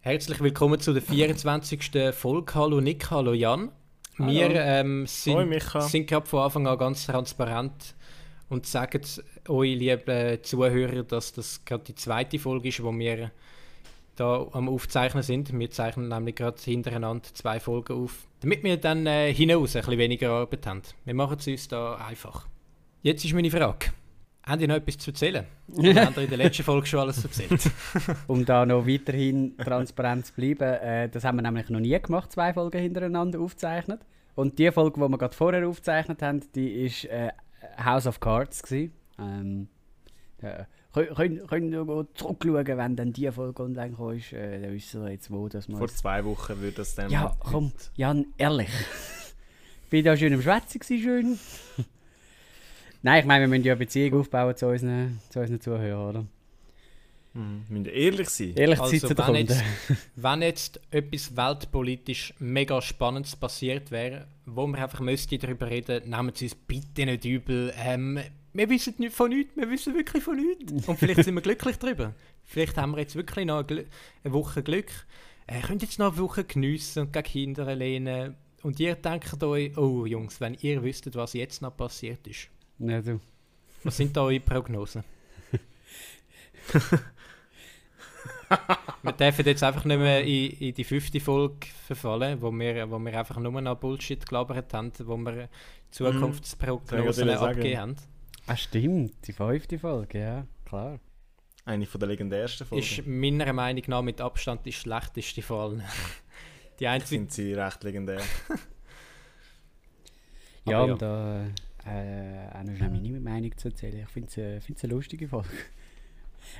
Herzlich willkommen zu der 24. Folge. Hallo Nick, hallo Jan. Hallo. Wir ähm, sind, sind gerade von Anfang an ganz transparent und sagen euch, liebe Zuhörer, dass das gerade die zweite Folge ist, wo wir da am Aufzeichnen sind. Wir zeichnen nämlich gerade hintereinander zwei Folgen auf, damit wir dann äh, hinaus ein bisschen weniger Arbeit haben. Wir machen es uns da einfach. Jetzt ist meine Frage. Haben die noch etwas zu erzählen? Oder haben in der letzten Folge schon alles erzählt? um da noch weiterhin transparent zu bleiben, äh, das haben wir nämlich noch nie gemacht, zwei Folgen hintereinander aufzeichnet. Und die Folge, die wir gerade vorher aufgezeichnet haben, die ist äh, House of Cards. Ähm, ja, können, können wir zurückschauen, wenn dann die Folge online ist, äh, dann wissen wir jetzt, wo das mal Vor zwei Wochen würde das dann... Ja, komm, Jan, ehrlich. Bin da schön im Schwätzen schön. Nein, ich meine, wir müssen ja eine Beziehung aufbauen zu unseren, zu unseren Zuhörern, oder? Mhm. Wir müssen ehrlich sein. Ehrlich also, sein zu wenn jetzt, wenn jetzt etwas weltpolitisch mega Spannendes passiert wäre, wo wir einfach müsste darüber reden, nehmen Sie es bitte nicht übel. Ähm, wir wissen nicht von nichts, wir wissen wirklich von nichts. Und vielleicht sind wir glücklich darüber. Vielleicht haben wir jetzt wirklich noch eine, Woche Glück. Ihr äh, könnt jetzt noch eine Woche geniessen und gegen Kinder lehnen. Und ihr denkt euch, oh Jungs, wenn ihr wüsstet, was jetzt noch passiert ist. Ja, du. Was sind da eure Prognosen? wir dürfen jetzt einfach nicht mehr in, in, die fünfte Folge verfallen, wo wir, wo wir einfach nur noch Bullshit gelabert haben, wo wir Zukunftsprognosen mhm. abgegeben haben. Ah, stimmt, die fünfte Folge, ja, klar. Eine von der legendärsten Folgen. Ist meiner Meinung nach mit Abstand die schlechteste von Die einzige... Sind sie recht legendär. ja, und da äh, auch noch meine Meinung zu erzählen. Ich finde es äh, eine lustige Folge.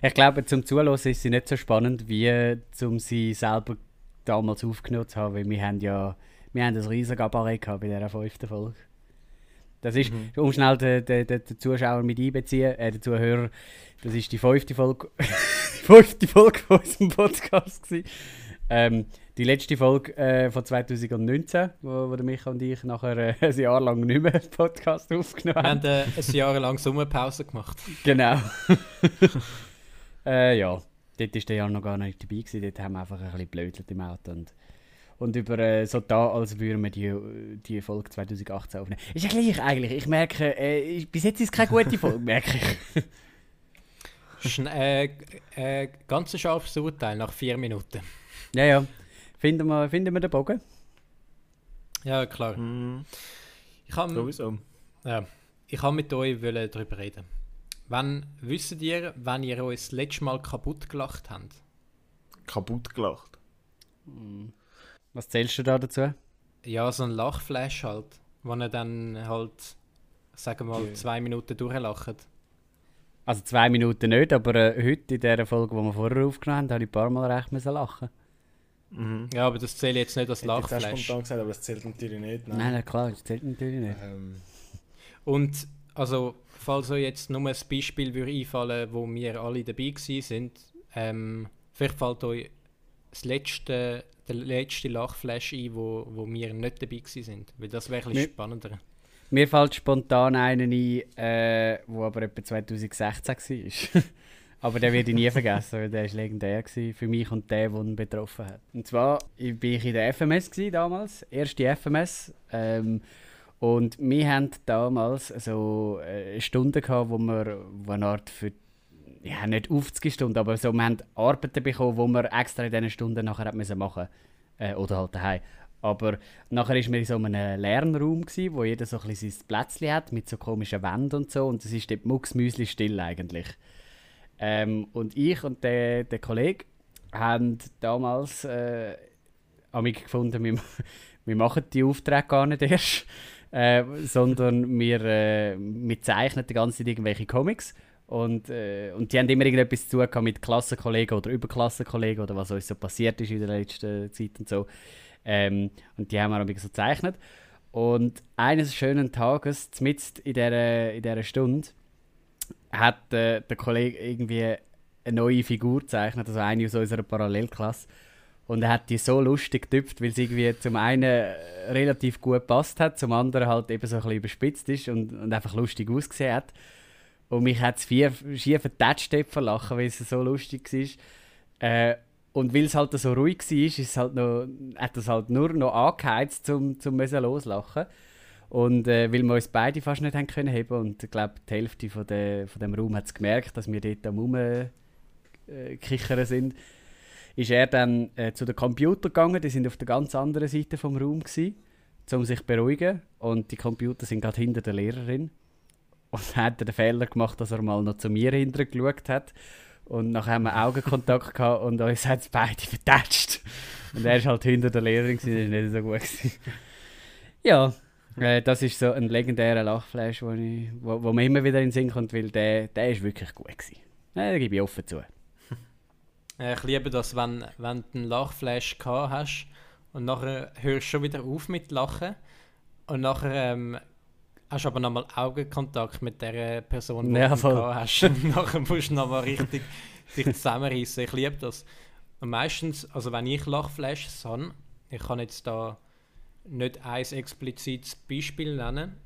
Ich glaube, zum Zuhören ist sie nicht so spannend, wie zum sie selber damals aufgenommen zu haben, weil wir haben ja wir haben ein riesiges Gabarett gehabt bei dieser fünften Folge. Das ist, mhm. um schnell den, den, den, Zuschauer mit einbeziehen, äh, den Zuhörer, das ist die fünfte Folge, die fünfte Folge von unserem Podcast Ähm, die letzte Folge äh, von 2019, wo, wo Micha und ich nachher äh, ein Jahr lang nicht mehr einen Podcast aufgenommen haben. Wir haben äh, ein Jahr lang Sommerpause gemacht. Genau. äh, ja, dort war der Jahr noch gar nicht dabei. Gewesen. Dort haben wir einfach ein bisschen blödelt im Auto. Und, und über äh, so da, als würden wir die, die Folge 2018 aufnehmen. Ist ja gleich eigentlich. Ich merke, äh, bis jetzt ist es keine gute Folge, merke ich. Schn äh, äh, ganz scharfes Urteil nach vier Minuten. Ja, ja. Finden wir, finden wir den Bogen? Ja, klar. Mm. Ich habe Sowieso. Ja, ich habe mit euch darüber reden. Wann wisst ihr, wenn ihr euch das letzte Mal kaputt gelacht habt? Kaputt gelacht? Mm. Was zählst du da dazu? Ja, so ein Lachflash halt, wo ihr dann halt, sagen wir mal, yeah. zwei Minuten durchlacht. Also zwei Minuten nicht, aber äh, heute in der Folge, die wir vorher aufgenommen haben, habe ich ein paar Mal recht müssen lachen. Mhm. Ja, aber das zählt jetzt nicht als Lachflash. Ich spontan gesagt, aber das zählt natürlich nicht. Nein, nein, nein klar, das zählt natürlich nicht. Ähm. Und also, falls euch jetzt nur ein Beispiel würde einfallen, wo wir alle dabei gewesen sind, ähm, vielleicht fällt euch das letzte, der letzte Lachflash ein, wo, wo wir nicht dabei gewesen sind. Weil das wäre ein bisschen spannender. Mir fällt spontan einen ein, äh, wo aber etwa 2016 war. Aber den werde ich nie vergessen, weil der war legendär für mich und der, der ihn betroffen hat. Und zwar war ich in der FMS damals, erste FMS. Ähm, und wir hatten damals so äh, eine Stunde, gehabt, wo wir wo eine Art für ja, nicht 50 Stunden, aber so, wir haben Arbeiten bekommen, die wir extra in diesen Stunden nachher machen mussten. Äh, oder halt daheim. Aber nachher war wir in so einem Lernraum, gewesen, wo jeder so ein bisschen sein Plätzchen hat, mit so komischen Wänden und so. Und das ist dort mucksmüsli still eigentlich. Ähm, und ich und der, der Kollege haben damals äh, mich gefunden, wir, wir machen die Aufträge gar nicht erst, äh, sondern wir, äh, wir zeichnen die ganze Zeit irgendwelche Comics. Und, äh, und die haben immer irgendetwas zu tun mit Klassenkollegen oder Überklassenkollegen oder was uns so passiert ist in der letzten Zeit und so. Ähm, und die haben wir so gezeichnet. Und eines schönen Tages, mitten in dieser, in dieser Stunde, hat äh, der Kollege irgendwie eine neue Figur gezeichnet, also eine aus unserer Parallelklasse. Und er hat die so lustig getüpft, weil es irgendwie zum einen relativ gut gepasst hat, zum anderen halt eben so ein bisschen überspitzt ist und, und einfach lustig ausgesehen hat. Und mich hat es schief vertätscht lachen, weil es so lustig war. Äh, und weil es halt so ruhig war, ist es halt noch, hat es halt nur noch angeheizt, um, um loslachen Und äh, weil wir uns beide fast nicht haben können heben und ich glaube, die Hälfte von, der, von dem Raum hat es gemerkt, dass wir dort am Rumkichern sind, ist er dann äh, zu den Computer gegangen, die sind auf der ganz anderen Seite vom Raum gewesen, um sich zu beruhigen und die Computer sind gerade hinter der Lehrerin. Und dann hat er den Fehler gemacht, dass er mal noch zu mir hinterher geschaut hat und nachher haben wir Augenkontakt gehabt und uns hat es beide vertatscht. Und er war halt hinter der Lehrerin, das war nicht so gut. ja, äh, das ist so ein legendärer Lachflash, wo, ich, wo, wo mir immer wieder in den Sinn kommt, weil der, der ist wirklich gut gewesen. Ja, da gebe ich offen zu. Ich liebe das, wenn, wenn du einen Lachflash gehabt hast und nachher hörst du schon wieder auf mit Lachen und nachher ähm, hast aber nochmal Augenkontakt mit der Person, die ja, du voll. hast. Nachher musst du nochmal richtig dich zusammenreißen. Ich liebe das. Und meistens, also wenn ich Lachflashes habe, ich kann jetzt da nicht ein explizites Beispiel nennen,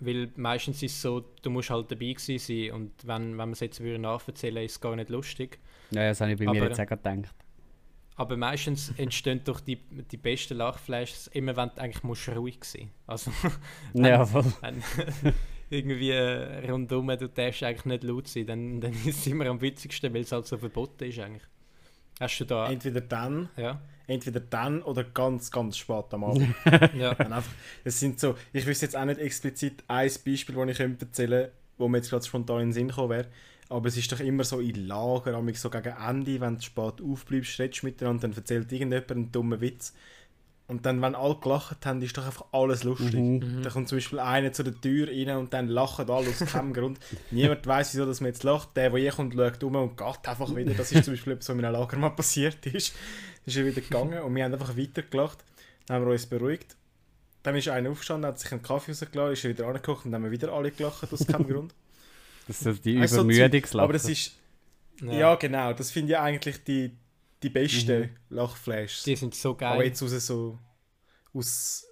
weil meistens ist es so, du musst halt dabei gewesen sein und wenn, wenn man es jetzt nachverzählen ist es gar nicht lustig. Ja, das habe ich bei aber, mir jetzt auch gedacht. Aber meistens entstehen doch die, die besten Lachflashes immer, wenn du eigentlich musst ruhig sein Also, wenn, ja, voll. Wenn, irgendwie rundum du darfst eigentlich nicht laut sein, dann, dann ist es immer am witzigsten, weil es halt so verboten ist eigentlich. Hast du da... Entweder dann, ja. entweder dann oder ganz, ganz spät am Abend. ja. einfach, es sind so, ich wüsste jetzt auch nicht explizit ein Beispiel, das ich erzählen könnte, wo mir jetzt gerade spontan in den Sinn gekommen wäre. Aber es ist doch immer so in Lager, so gegen Ende, wenn du spät aufbleibst, redest miteinander, dann erzählt irgendjemand einen dummen Witz. Und dann, wenn alle gelacht haben, ist doch einfach alles lustig. Mhm. mhm. Da kommt zum Beispiel einer zu der Tür rein und dann lachen alle aus keinem Grund. Niemand weiß, wieso dass man jetzt lacht. Der, der hier kommt, schaut um und geht einfach wieder. Das ist zum Beispiel etwas, was in einem Lager mal passiert ist. Dann ist er wieder gegangen und wir haben einfach weiter gelacht. Dann haben wir uns beruhigt. Dann ist einer aufgestanden, hat sich einen Kaffee rausgelassen, ist wieder angekocht und dann haben wir wieder alle gelacht aus keinem Grund. Das ist die also Übermüdungslache. Aber das ist. Ja, ja genau. Das finde ich eigentlich die, die besten mhm. Lachflashes. Die sind so geil. Aber jetzt aus so. Aus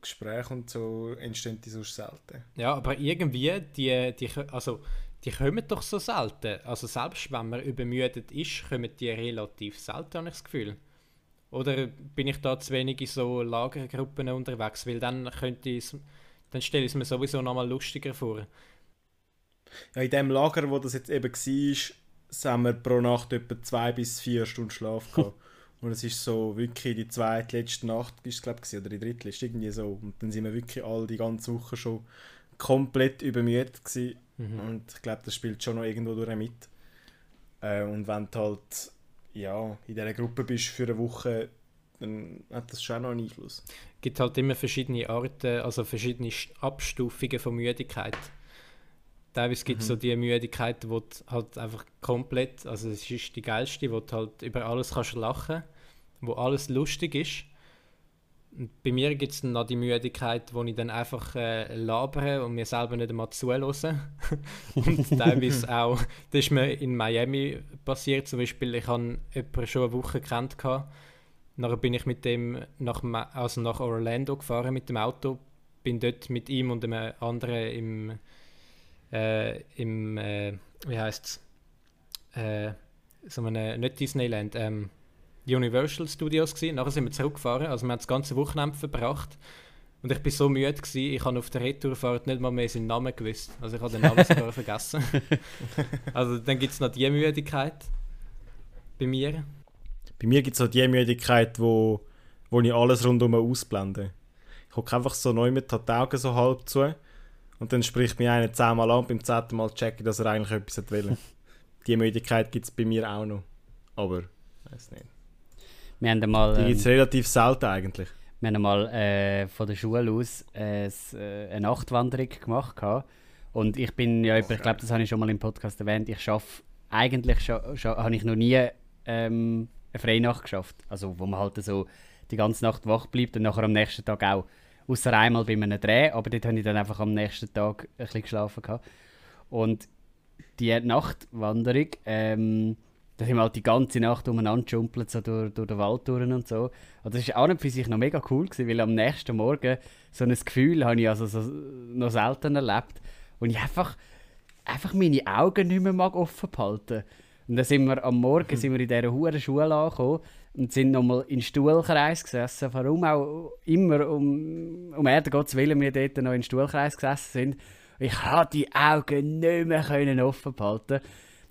Gesprächen und so entstehen die so selten. Ja, aber irgendwie, die, die, also, die kommen doch so selten. Also selbst wenn man übermüdet ist, kommen die relativ selten, habe ich das Gefühl. Oder bin ich da zu wenig in so Lagergruppen unterwegs? Weil dann könnte ich dann stelle ich es mir sowieso nochmal lustiger vor. Ja, in dem Lager, wo das jetzt eben war, haben wir pro Nacht etwa zwei bis vier Stunden Schlaf gehabt. Und es ist so wirklich die zweite, letzte Nacht, ist glaube ich, oder die dritte, ist irgendwie so. Und dann sind wir wirklich all die ganze Woche schon komplett übermüdet gewesen. Mhm. Und ich glaube, das spielt schon noch irgendwo durch mit. Äh, und wenn du halt ja, in dieser Gruppe bist für eine Woche, dann hat das schon noch einen Einfluss. Es gibt halt immer verschiedene Arten, also verschiedene Abstufungen von Müdigkeit. Teilweise gibt es mhm. so die Müdigkeit, wo du halt einfach komplett, also es ist die geilste, wo du halt über alles kannst lachen, wo alles lustig ist. Und bei mir gibt es dann noch die Müdigkeit, wo ich dann einfach äh, labere und mir selber nicht einmal zuhöre. und teilweise auch, das ist mir in Miami passiert, zum Beispiel, ich habe jemanden schon eine Woche gekannt. Nachher bin ich mit dem nach, also nach Orlando gefahren mit dem Auto, bin dort mit ihm und einem anderen im äh, im, äh, wie heißt es, äh, so eine, nicht Disneyland, ähm, Universal Studios gewesen. Nachher sind wir zurückgefahren, also wir haben das ganze Wochenende verbracht. Und ich war so müde, gewesen, ich habe auf der Retourfahrt nicht mal mehr seinen Namen gewusst. Also ich habe den Namen sogar vergessen. also dann gibt es noch die Müdigkeit bei mir. Bei mir gibt es noch die Müdigkeit, wo, wo ich alles rundum ausblende. Ich gucke einfach so neu mit, die Augen so halb zu und dann spricht mir einer zehnmal an und beim zehnten Mal checke dass er eigentlich etwas will. Die Möglichkeit gibt es bei mir auch noch. Aber, weiß nicht. Wir haben mal, Die gibt es ähm, relativ selten eigentlich. Wir haben mal äh, von der Schule aus äh, äh eine Nachtwanderung gemacht. Gehabt. Und ich bin ja, ich glaube, das habe ich schon mal im Podcast erwähnt, ich schaffe, eigentlich habe ich noch nie ähm, eine Freinacht geschafft. Also wo man halt so die ganze Nacht wach bleibt und nachher am nächsten Tag auch. Außer einmal bei einem Dreh, aber dort habe ich dann einfach am nächsten Tag ein bisschen geschlafen. Gehabt. Und die Nachtwanderung, ähm, da sind wir halt die ganze Nacht umeinander geschumpelt, so durch, durch den Wald durch und so. Und das war auch nicht für sich noch mega cool, gewesen, weil am nächsten Morgen so ein Gefühl habe ich also so, noch selten erlebt, wo ich einfach, einfach meine Augen nicht mehr mag offen behalten Und dann sind wir am Morgen hm. sind wir in dieser hohen Schule angekommen und sind nochmal in Stuhlkreis gesessen. Warum auch immer um, um Erde Gottes Willen wir dort noch in Stuhlkreis gesessen sind. Ich konnte die Augen nicht mehr offen behalten.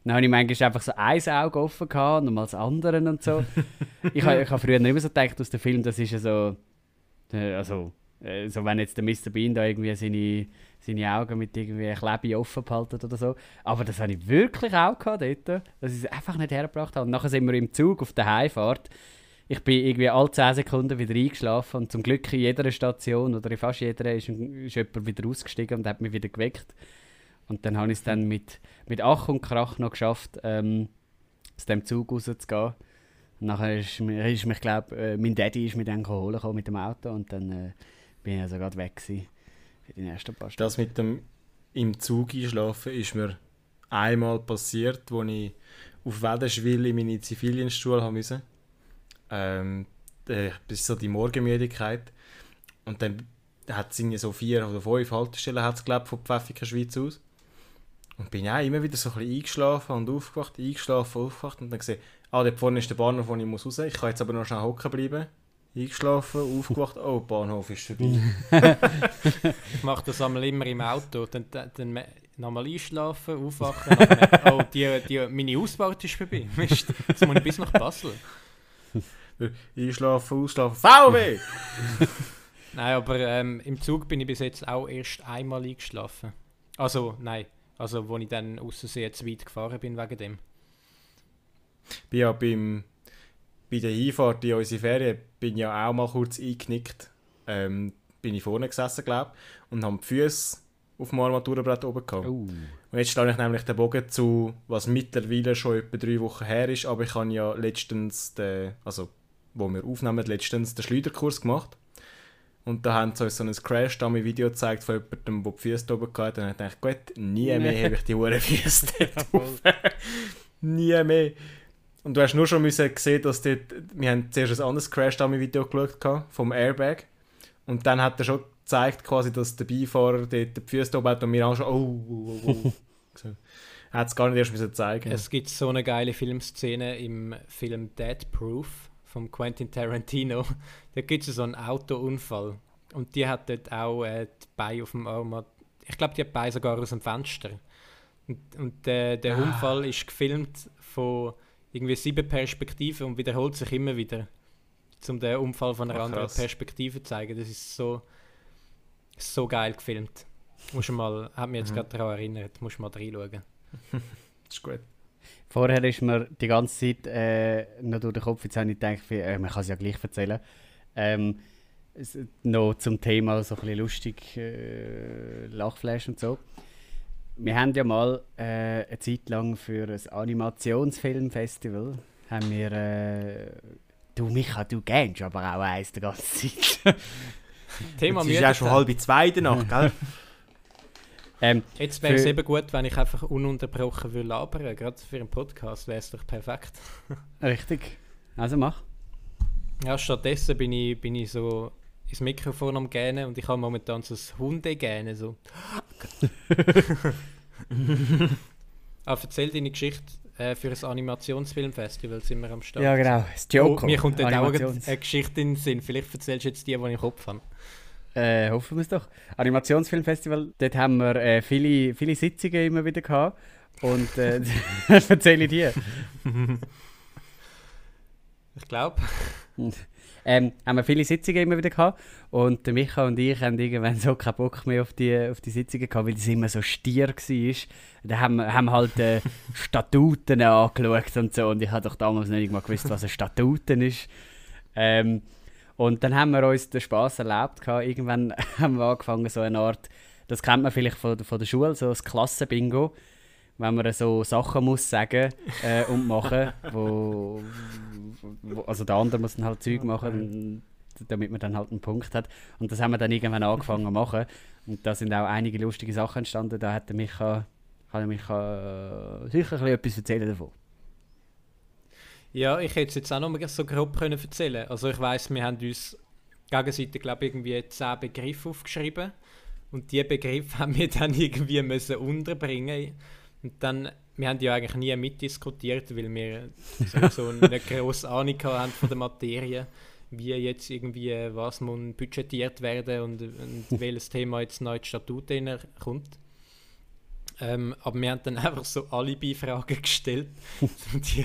Dann habe ich manchmal einfach so ein Auge offen gehabt und mal das andere und so. ich habe ich ha früher nicht mehr so gedacht aus dem Film, das ist ja so. Äh, also, so wenn jetzt der Mr. Bean da irgendwie seine, seine Augen mit irgendwie Klebe offen behalten oder so. Aber das habe ich wirklich auch gehabt dort, dass ich es einfach nicht hergebracht habe. Und nachher sind wir im Zug auf der Heimfahrt. Ich bin irgendwie alle 10 Sekunden wieder eingeschlafen und zum Glück in jeder Station oder in fast jeder ist, ist jemand wieder ausgestiegen und hat mich wieder geweckt. Und dann habe ich es dann mit, mit Ach und Krach noch geschafft, ähm, aus dem Zug rauszugehen. Und nachher ist, ist mich, glaube äh, mein Daddy ist mich dann holen mit dem Auto und dann äh, bin ich also gerade weg für die nächsten paar Stunden. Das mit dem im Zug einschlafen ist mir einmal passiert, als ich auf Wädenschwil in meine Zivildienstschule haben musste. Ähm, ist so die Morgenmüdigkeit. Und dann hat es so vier oder fünf Haltestellen hat's, glaub, von Pfäffiker Schweiz aus. Und bin auch immer wieder so ein bisschen eingeschlafen und aufgewacht, eingeschlafen, aufgewacht und dann gesehen, ah, dort vorne ist der Bahnhof, wo ich muss raus. Ich kann jetzt aber noch schnell hocken bleiben. Eingeschlafen, aufgewacht, oh, Bahnhof ist vorbei. ich mache das einmal immer im Auto. Dann, dann, dann nochmal einschlafen, aufwachen. oh, die, die, meine Ausfahrt ist vorbei. Mist, jetzt muss ich bis nach Basel. einschlafen, ausschlafen, VW! nein, aber ähm, im Zug bin ich bis jetzt auch erst einmal eingeschlafen. Also, nein, also, wo ich dann außersehen zu weit gefahren bin wegen dem. Bin ja beim, bei der Hinfahrt in unsere Ferien bin ja auch mal kurz eingenickt. Ähm, bin ich vorne gesessen, glaube und habe die Füße auf dem Armaturenbrett oben gehabt. Uh. Und jetzt stehe ich nämlich den Bogen zu, was mittlerweile schon etwa drei Wochen her ist, aber ich habe ja letztens, den, also wo wir aufnehmen, letztens den Schleuderkurs gemacht. Und da haben sie uns so ein Crash-Dummy-Video gezeigt von jemandem, der die Füße oben hatte. Und ich dachte, gut, nie mehr habe ich die Füße dort Nie mehr. Und du hast nur schon müssen sehen, dass dort, wir haben zuerst ein anderes Crash-Dummy-Video geschaut vom Airbag. Und dann hat er schon gezeigt, quasi, dass der Beifahrer dort die Füße oben hat und wir auch schon, oh, oh, oh. oh. so. Er hat es gar nicht erst müssen zeigen Es gibt so eine geile Filmszene im Film Dead Proof von Quentin Tarantino. da gibt es so einen Autounfall. Und die hat dort auch äh, die Beine auf dem Arm. Ich glaube, die hat Beine sogar aus dem Fenster. Und, und äh, der ah. Unfall ist gefilmt von irgendwie sieben Perspektiven und wiederholt sich immer wieder. Um den Unfall von einer Ach, anderen Perspektive zu zeigen. Das ist so, so geil gefilmt. Muss mal, hat mich jetzt mhm. gerade daran erinnert, muss mal reinschauen. das ist gut. Vorher ist mir die ganze Zeit äh, noch durch den Kopf, jetzt habe ich gedacht, äh, man kann es ja gleich erzählen. Ähm, noch zum Thema so ein bisschen lustig, äh, Lachflash und so. Wir haben ja mal äh, eine Zeit lang für ein Animationsfilmfestival haben wir äh, du Micha, du gähnst aber auch eins die ganze Zeit. Thema Es ist ja schon halb zwei danach, gell? Ähm, Jetzt wäre es eben gut, wenn ich einfach ununterbrochen würde labern. Gerade für einen Podcast wäre es doch perfekt. Richtig. Also mach. Ja, stattdessen bin ich, bin ich so ins Mikrofon am Gähnen und ich habe momentan so ein Hundegähnen. So. ah, erzähl deine Geschichte äh, für ein Animationsfilmfestival sind wir am Start. Ja, genau. Das Joker. Oh, mir kommt dann auch eine Geschichte in den Sinn. Vielleicht erzählst du jetzt die, die ich im Kopf habe. Äh, hoffen wir es doch. Animationsfilmfestival, dort haben wir äh, viele, viele Sitzungen immer wieder gehabt. Und äh, erzähle ich dir. Ich glaube. Ähm, haben wir viele Sitzungen immer wieder gehabt. Und Micha und ich haben irgendwann so keinen Bock mehr auf die, auf die Sitzungen gehabt, weil es immer so stier war. Da haben wir haben halt äh, Statuten angeschaut und so. Und ich habe doch damals nicht mal gewusst, was ein Statuten ist. Ähm, und dann haben wir uns den Spass erlebt. Gehabt. Irgendwann haben wir angefangen, so eine Art, das kennt man vielleicht von, von der Schule, so das Klassenbingo wenn man so Sachen muss sagen äh, und machen, wo, wo, also der andere muss dann halt Zeug machen, damit man dann halt einen Punkt hat. Und das haben wir dann irgendwann angefangen zu machen. Und da sind auch einige lustige Sachen entstanden. Da hat Micha, kann ich Micha äh, sicher ein etwas erzählen davon. Ja, ich hätte es jetzt auch noch mal so grob können erzählen Also ich weiß, wir haben uns gegenseitig, glaube ich, irgendwie zehn Begriffe aufgeschrieben. Und diese Begriffe haben wir dann irgendwie müssen unterbringen. Und dann, wir haben ja eigentlich nie mitdiskutiert, weil wir so eine grosse Ahnung haben von der Materie, wie jetzt irgendwie was muss budgetiert werden und, und welches Thema jetzt neu in die Statut kommt. Ähm, aber wir haben dann einfach so Alibi-Fragen gestellt, um die,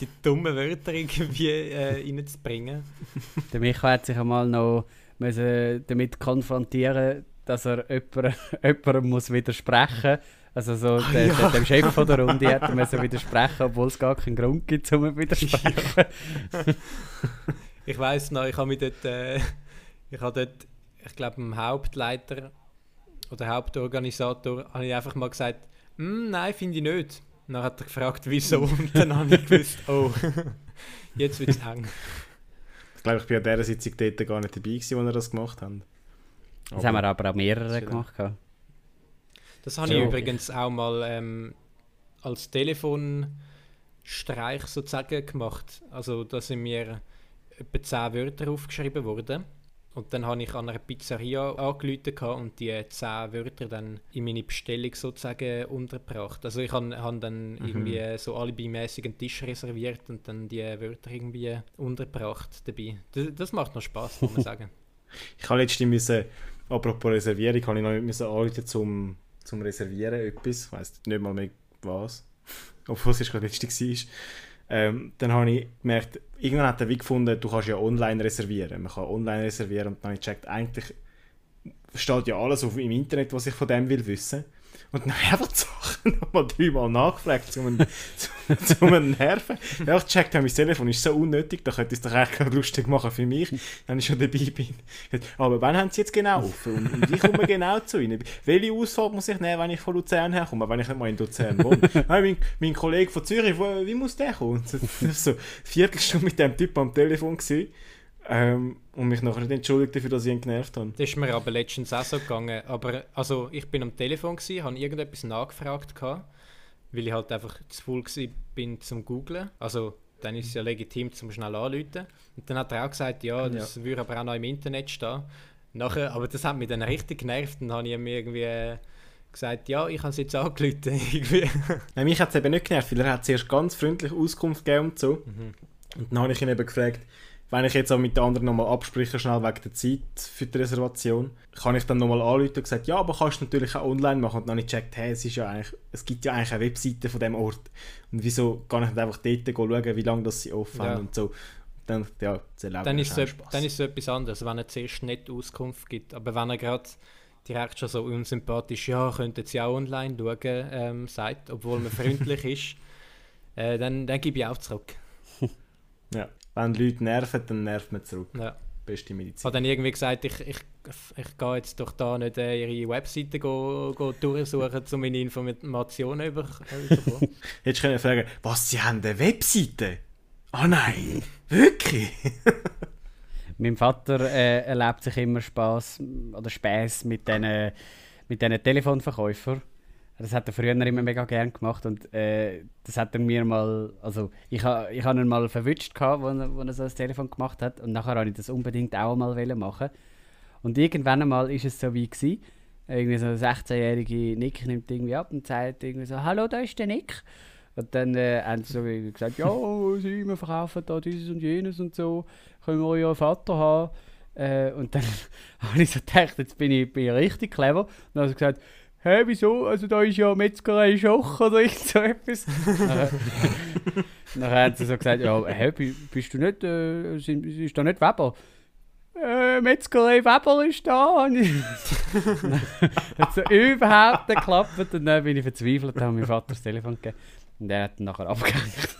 die dummen Wörter irgendwie äh, reinzubringen. Der Michael hat sich einmal noch müssen damit konfrontieren dass er jemandem, jemandem muss widersprechen muss. Also so oh, der, ja. dem Chef von der Runde hat er müssen widersprechen, obwohl es gar keinen Grund gibt, um widersprechen. Ja. ich weiß noch, ich habe mich dort, äh, ich habe dort, ich glaube, dem Hauptleiter oder Hauptorganisator, habe ich einfach mal gesagt, hm, nein, finde ich nicht. Und dann hat er gefragt, wieso, und dann habe ich gewusst, oh, jetzt wird es eng. Ich glaube, ich bin an dieser Sitzung dort gar nicht dabei gewesen, als wir das gemacht haben. Das aber haben wir aber auch mehrere gemacht. Das habe so, ich übrigens auch mal ähm, als Telefonstreich sozusagen gemacht. Also da sind mir etwa 10 Wörter aufgeschrieben worden. Und dann habe ich an einer Pizzeria angerufen und die 10 Wörter dann in meine Bestellung sozusagen untergebracht. Also ich habe, habe dann mhm. irgendwie so alibimäßig einen Tisch reserviert und dann die Wörter irgendwie untergebracht dabei. Das, das macht noch Spaß, muss man sagen. ich habe letztens müssen, apropos Reservierung, habe ich noch müssen anrufen zum, zum Reservieren etwas. Ich weiß nicht mal mehr was. Obwohl es gerade letzte war. Ähm, dann habe ich gemerkt, irgendwann hat er wie gefunden, du kannst ja online reservieren. Man kann online reservieren und dann habe ich gecheckt, eigentlich steht ja alles auf, im Internet, was ich von dem will wissen. Und dann habe ich einfach nochmal dreimal nachgefragt, um einen, nerven. Ich checkt, mein Telefon ist so unnötig, da könnte es doch eigentlich lustig machen für mich, wenn ich schon dabei bin. Aber wann haben sie jetzt genau offen? Und, und ich komme genau zu ihnen. Welche Ausfahrt muss ich nehmen, wenn ich von Luzern herkomme, wenn ich nicht mal in Luzern wohne? mein, mein Kollege von Zürich, wo, wie muss der kommen? So eine Viertelstunde mit dem Typ am Telefon gewesen. Ähm, und mich nachher nicht entschuldigt dafür, dass ich ihn genervt habe. Das ist mir aber letztens auch so gegangen. Aber also, ich bin am Telefon, habe irgendetwas nachgefragt, gehabt, weil ich halt einfach zu voll bin zum googlen. Also dann ist es ja legitim, zum schnell anrufen. Und dann hat er auch gesagt, ja, das ja. würde aber auch noch im Internet stehen. Nachher, aber das hat mich dann richtig genervt. Dann habe ich mir irgendwie gesagt, ja, ich habe es jetzt angerufen. Nein, mich hat es eben nicht genervt, weil er hat zuerst ganz freundlich Auskunft gegeben und so. Mhm. Und dann habe ich ihn eben gefragt, wenn ich jetzt auch mit den anderen nochmal abspreche, schnell wegen der Zeit für die Reservation, kann ich dann nochmal anrufen und gesagt, ja, aber kannst du natürlich auch online machen. Und dann habe ich gecheckt, hey, es, ist ja eigentlich, es gibt ja eigentlich eine Webseite von dem Ort. Und wieso kann ich nicht einfach dort schauen, wie lange das sie offen ja. haben und so. Dann, ja, dann, ist so, dann ist es etwas anderes, wenn er zuerst nicht Auskunft gibt. Aber wenn er gerade direkt schon so unsympathisch, ja, könnten sie auch online schauen, ähm, sagt, obwohl man freundlich ist, äh, dann, dann gebe ich auch zurück. ja wenn Leute nerven, dann nervt man zurück. Ja. Beste Medizin. Ich habe dann irgendwie gesagt, ich, ich, ich gehe jetzt doch da nicht äh, ihre Webseite go, go durchsuchen, um meine Informationen über, zu bekommen. Jetzt können wir fragen, was, Sie haben eine Webseite? Oh nein, wirklich? mein Vater äh, erlebt sich immer Spaß oder Spaß mit diesen mit Telefonverkäufern das hat er früher immer mega gern gemacht und äh, das hat er mir mal, also ich habe ich ha ihn mal verwünscht, gehabt, wo, er, wo er so das Telefon gemacht hat und nachher wollte ich das unbedingt auch mal machen. Und irgendwann einmal ist es so wie gewesen, irgendwie so ein 16-jähriger Nick nimmt irgendwie ab und sagt irgendwie so, hallo, da ist der Nick. Und dann äh, haben sie so gesagt, ja, wir verkaufen da dieses und jenes und so, können wir euren Vater haben. Äh, und dann habe ich so gedacht, jetzt bin ich, bin ich richtig clever. Und dann habe ich gesagt, hä, wieso? Also da ist ja Metzgerei Schoch oder irgend so etwas. dann haben sie so gesagt, ja, hä, bist du nicht, äh, ist da nicht Weber? Äh, Metzgerei Weber ist da. hat so überhaupt nicht geklappt und dann bin ich verzweifelt, habe meinem Vater das Telefon gegeben und der hat dann nachher abgehängt.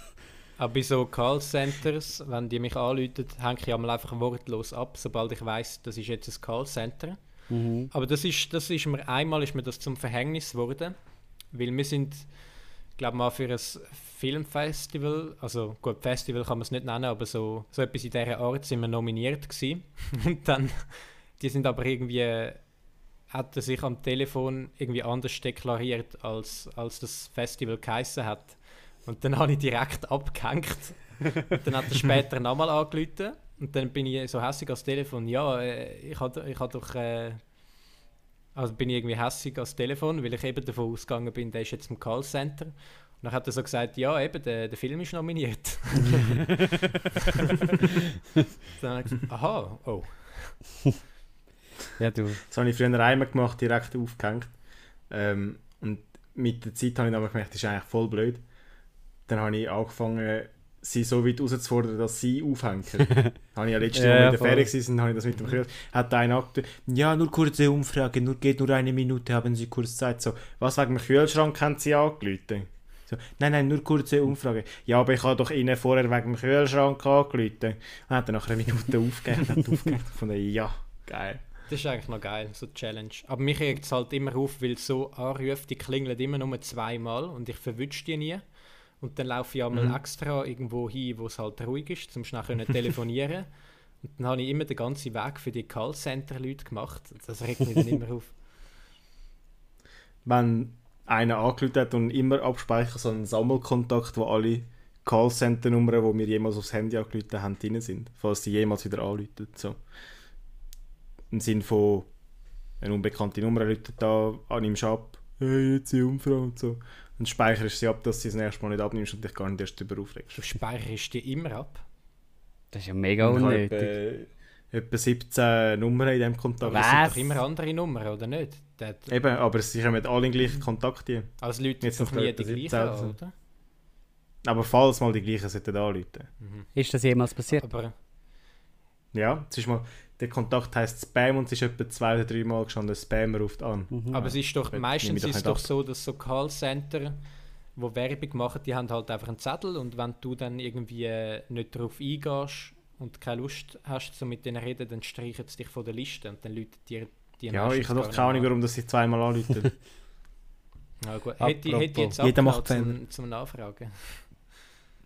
Aber bei so Callcenters, wenn die mich anrufen, hänge ich einfach wortlos ab, sobald ich weiß, das ist jetzt ein Callcenter. Mhm. Aber das ist, das ist mir einmal ist mir das zum Verhängnis geworden, weil wir sind, glaube mal für ein Filmfestival, also gut, Festival kann man es nicht nennen, aber so, so etwas in dieser Art sind wir nominiert gewesen. Und dann, die sind aber irgendwie, hat er sich am Telefon irgendwie anders deklariert, als, als das Festival geheissen hat. Und dann habe ich direkt abgehängt. Und dann hat er später nochmal angerufen. Und dann bin ich so hässlich als Telefon. Ja, äh, ich habe ich doch. Äh, also bin ich irgendwie hässlich als Telefon, weil ich eben davon ausgegangen bin, der ist jetzt im Callcenter. Und dann hat er so gesagt, ja, eben, der, der Film ist nominiert. dann habe ich gesagt, aha, oh. Ja, du. Das habe ich früher einmal gemacht, direkt aufgehängt. Ähm, und mit der Zeit habe ich dann gemerkt, das ist eigentlich voll blöd. Dann habe ich angefangen, sie so weit herauszufordern, dass sie aufhängen. habe ich ja letztes Jahr ja, mit der Ferien gewesen, habe ich das mit dem gehört. Hat einer gesagt, ja, nur kurze Umfrage, nur, geht nur eine Minute, haben Sie kurz Zeit. So, was wegen dem Kühlschrank haben Sie angerufen? So, nein, nein, nur kurze Umfrage. Ja, aber ich habe doch Ihnen vorher wegen dem Kühlschrank angerufen. Und hat dann nach einer Minute aufgehört und aufgehört. Von ja, geil. Das ist eigentlich noch geil, so eine Challenge. Aber mich regt es halt immer auf, weil so Anrufe, die klingeln immer nur zweimal und ich verwünsche die nie. Und dann laufe ich einmal mhm. extra irgendwo hin, wo es halt ruhig ist, um schnell zu telefonieren. und dann habe ich immer den ganzen Weg für die Callcenter-Leute gemacht. Das regt mich dann immer auf. Wenn einer angerufen hat und immer abspeichert, so einen Sammelkontakt, wo alle Callcenter-Nummern, die mir jemals aufs Handy angerufen haben, drin sind, falls sie jemals wieder anrufen. So im Sinne von eine unbekannte Nummer läutet da an ihm ab, hey, jetzt die Umfrage und so. Und speicherst sie ab, dass du sie das nächste Mal nicht abnimmst und dich gar nicht erst darüber aufregst. Du speicherst die immer ab? Das ist ja mega unnötig. Etwa, etwa 17 Nummern in diesem Kontakt. Was? Das sind doch immer andere Nummern, oder nicht? Das Eben, aber sie kommen alle in gleichen Kontakt. Hier. Also Leute jetzt noch nie die gleichen an, oder? Aber falls mal die gleichen sollten anrufen. Mhm. Ist das jemals passiert? Aber ja, es ist mal, der Kontakt heißt Spam und es ist etwa zwei oder drei Mal gestanden, Spam ruft an. Mhm. Aber es ist doch, meistens ist es doch ab. so, dass so Callcenter, wo Werbung machen, die haben halt einfach einen Zettel und wenn du dann irgendwie äh, nicht darauf eingehst und keine Lust hast, so mit denen reden, dann streichen sie dich von der Liste und dann läutet dir die Ja, ich habe doch keine Ahnung, warum das sie zweimal anrufen. ja, gut. Hätte, hätte ich jetzt auch zum, zum Nachfragen.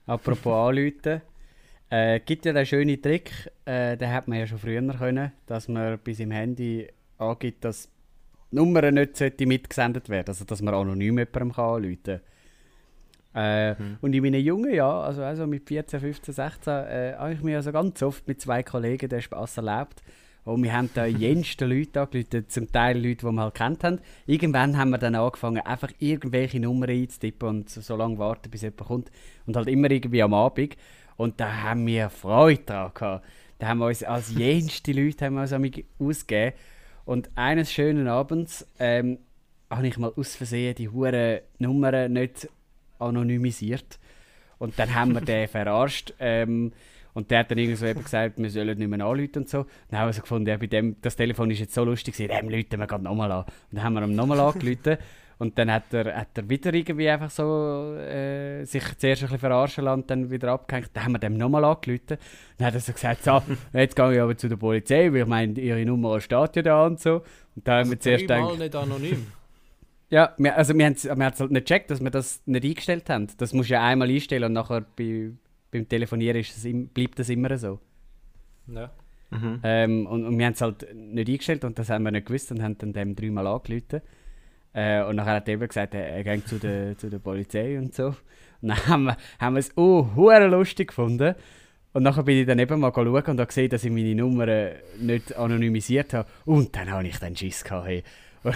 Apropos anrufen. Äh, gibt ja den schönen Trick, äh, den hat man ja schon früher können, dass man bei seinem Handy angibt, dass die Nummer nicht mitgesendet werden also dass man anonym jemandem anrufen kann. Äh, mhm. Und in meinen jungen Jahren, also, also mit 14, 15, 16, äh, habe ich mir also ganz oft mit zwei Kollegen den Spaß erlebt. Und wir haben da jenste Leute angerufen, zum Teil Leute, die wir halt kennt haben. Irgendwann haben wir dann angefangen, einfach irgendwelche Nummern einzutippen und so, so lange warten, bis jemand kommt. Und halt immer irgendwie am Abend. Und da haben wir Freude daran gehabt. Da haben wir uns als jenste Leute haben wir uns ausgegeben. Und eines schönen Abends ähm, habe ich mal aus Versehen die hure Nummern nicht anonymisiert. Und dann haben wir den verarscht. Ähm, und der hat dann irgendwie so eben gesagt, wir sollen nicht mehr anrufen und so. Dann haben wir so gefunden, ja, bei dem, das Telefon ist jetzt so lustig, dem rufen wir gerade nochmal an. Und dann haben wir ihm nochmal angerufen. Und dann hat er, hat er wieder irgendwie einfach so äh, sich zuerst ein bisschen verarschen lassen und dann wieder abgehängt. Dann haben wir dem nochmal angerufen. Dann hat er so gesagt, so, jetzt gehe ich aber zu der Polizei, weil ich meine, ihre Nummer steht ja da und so. Und da haben wir also zuerst gedacht... nicht anonym? ja, wir, also wir haben es halt nicht gecheckt, dass wir das nicht eingestellt haben. Das musst du ja einmal einstellen und nachher bei, beim Telefonieren ist das, bleibt das immer so. Ja. Mhm. Ähm, und, und wir haben es halt nicht eingestellt und das haben wir nicht gewusst und haben dann dem dreimal angerufen. Äh, und nachher hat er eben gesagt, er, er geht zu der, zu der Polizei und so. Und dann haben wir, haben wir es oh, lustig gefunden. Und nachher bin ich dann eben mal schauen und habe gesehen, dass ich meine Nummer nicht anonymisiert habe. Und dann habe ich dann Schiss gehabt. Hey.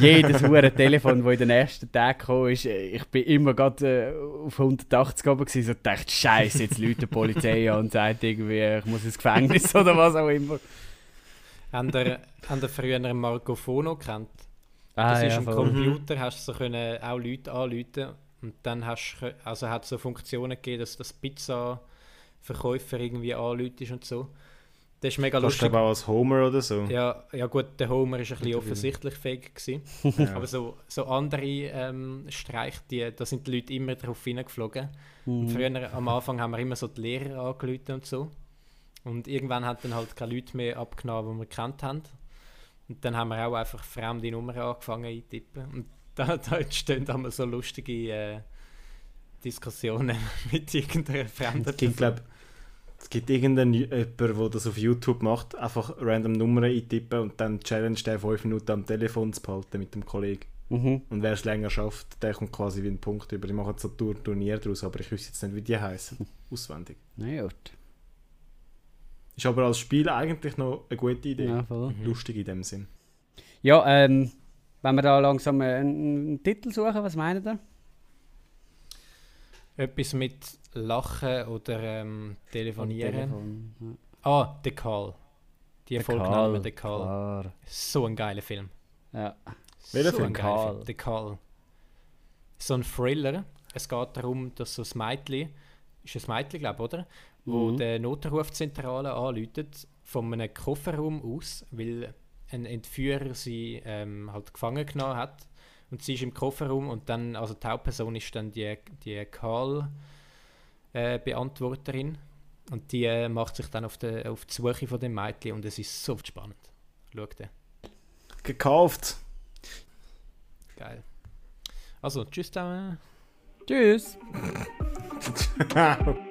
Jedes hure Telefon, das in den ersten Tagen kam, ist, ich bin immer gerade äh, auf 180 oben und dachte, Scheiße, jetzt läutet die Polizei an und sagt irgendwie, ich muss ins Gefängnis oder was auch immer. Haben ihr, haben ihr früher Marco Fono kennt? Ah, das ist ja, ein Computer, mhm. hast du so können auch Leute anrufen und dann hast also hat es so Funktionen gegeben, dass das Pizza-Verkäufer irgendwie anruft und so. Das ist mega lustig. aber auch als Homer oder so. Ja, ja gut, der Homer ist ein bisschen offensichtlich fähig gewesen. ja. Aber so, so andere ähm, Streiche, die, da sind die Leute immer drauf hineingeflogen. Mhm. früher, am Anfang haben wir immer so die Lehrer angerufen und so. Und irgendwann hat dann halt keine Leute mehr abgenommen, die wir kennt haben. Und dann haben wir auch einfach fremde Nummern angefangen eintippen. Und da, da entstehen dann so lustige äh, Diskussionen mit irgendeiner fremden ich glaube, es gibt irgendeinen jemand, der das auf YouTube macht, einfach random Nummern eintippen und dann challenge der fünf Minuten am Telefon zu behalten mit dem Kollegen. Mhm. Und wer es länger schafft, der kommt quasi wie ein Punkt über. Ich mache jetzt so ein Turnier daraus, aber ich wüsste jetzt nicht, wie die heißen. Auswendig. Na gut. Ist aber als Spiel eigentlich noch eine gute Idee. Ja, voll. Mhm. Lustig in dem Sinn. Ja, ähm, wenn wir da langsam einen Titel suchen, was meint ihr? Etwas mit Lachen oder ähm, Telefonieren. Telefon, ja. Ah, The Call. Die Erfolgname The Call. Klar. So ein geiler Film. Ja. Welcher so Film? Call. The Call. So ein Thriller. Es geht darum, dass so ein Mädchen, ist ein Mädchen, glaube ich, oder? Wo mhm. der Notrufzentrale anläutet, von einem Kofferraum aus, weil ein Entführer sie ähm, halt gefangen genommen hat. Und sie ist im Kofferraum und dann, also die Hauptperson ist dann die, die Call-Beantworterin. Äh, und die äh, macht sich dann auf, de, auf die Suche von dem Mädchen und es ist so spannend. Schau den. Gekauft! Geil. Also, tschüss zusammen. Tschüss.